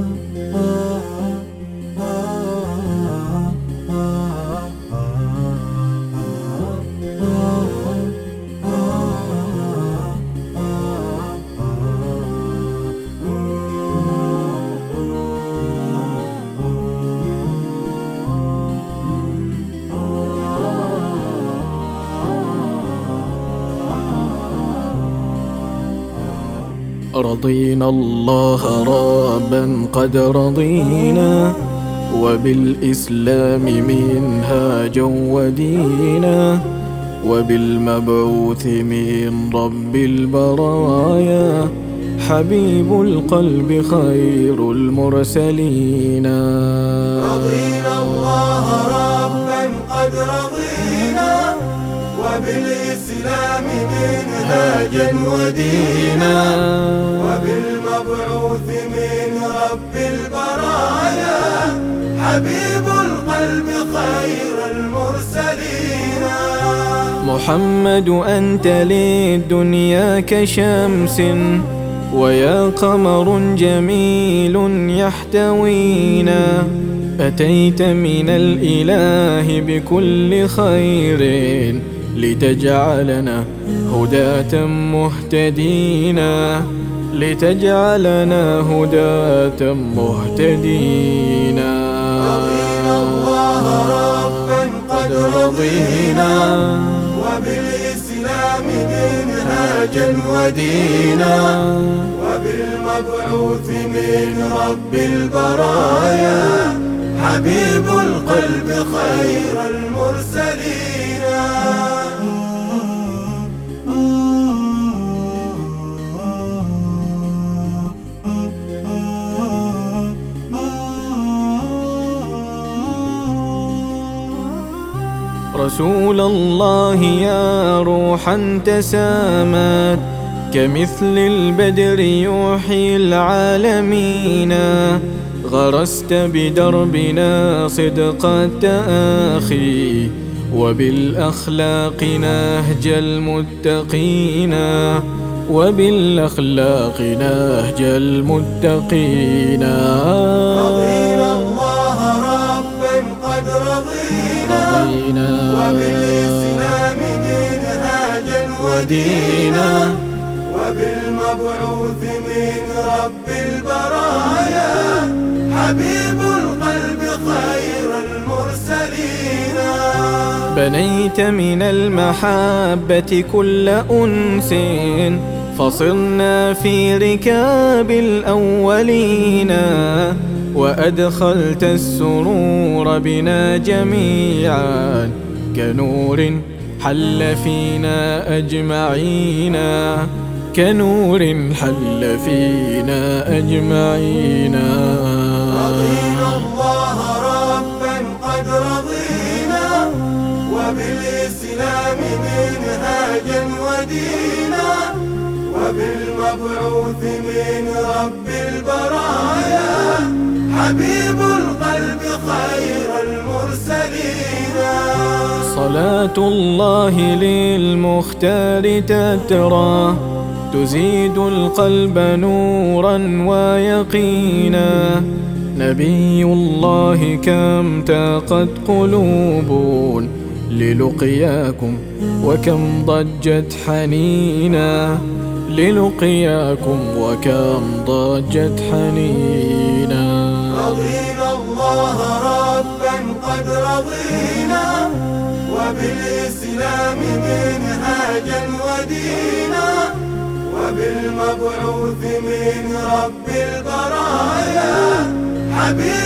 one. رضينا الله ربا قد رضينا وبالإسلام منهاجا ودينا وبالمبعوث من رب البرايا. حبيب القلب خير المرسلين. رضينا الله ربا قد رضينا وبالإسلام منهاجا ودينا. رب البرايا حبيب القلب خير المرسلين. محمد أنت للدنيا كشمس ويا قمر جميل يحتوينا. أتيت من الإله بكل خير لتجعلنا هداة مهتدينا. لتجعلنا هداة مهتدينا رضينا الله ربا قد رضينا وبالإسلام منهاجا ودينا وبالمبعوث من رب البرايا حبيب القلب خير المرسلين. رسول الله يا روحا تسامت كمثل البدر يوحي العالمين. غرست بدربنا صدق التآخي وبالأخلاق نهج المتقين. وبالأخلاق نهج المتقين. رضينا وبالإسلام منهاجا ودينا. وبالمبعوث من رب البرايا حبيب القلب خير المرسلين. بنيت من المحبة كل أنس فصرنا في ركاب الأولين. وأدخلت السرور بنا جميعا كنور حل فينا أجمعين. كنور حل فينا أجمعين. رضينا الله ربا قد رضينا وبالإسلام منهاجا ودينا وبالمبعوث من رب البرايا. حبيب القلب خير المرسلين. صلاة الله للمختار تترى تزيد القلب نورا ويقينا. نبي الله كم تاقت قلوب للقياكم وكم ضجت حنينا. للقياكم وكم ضجت حنينا. رضينا الله ربا قد رضينا وبالإسلام منهاجا ودينا وبالمبعوث من رب البرايا. حبيب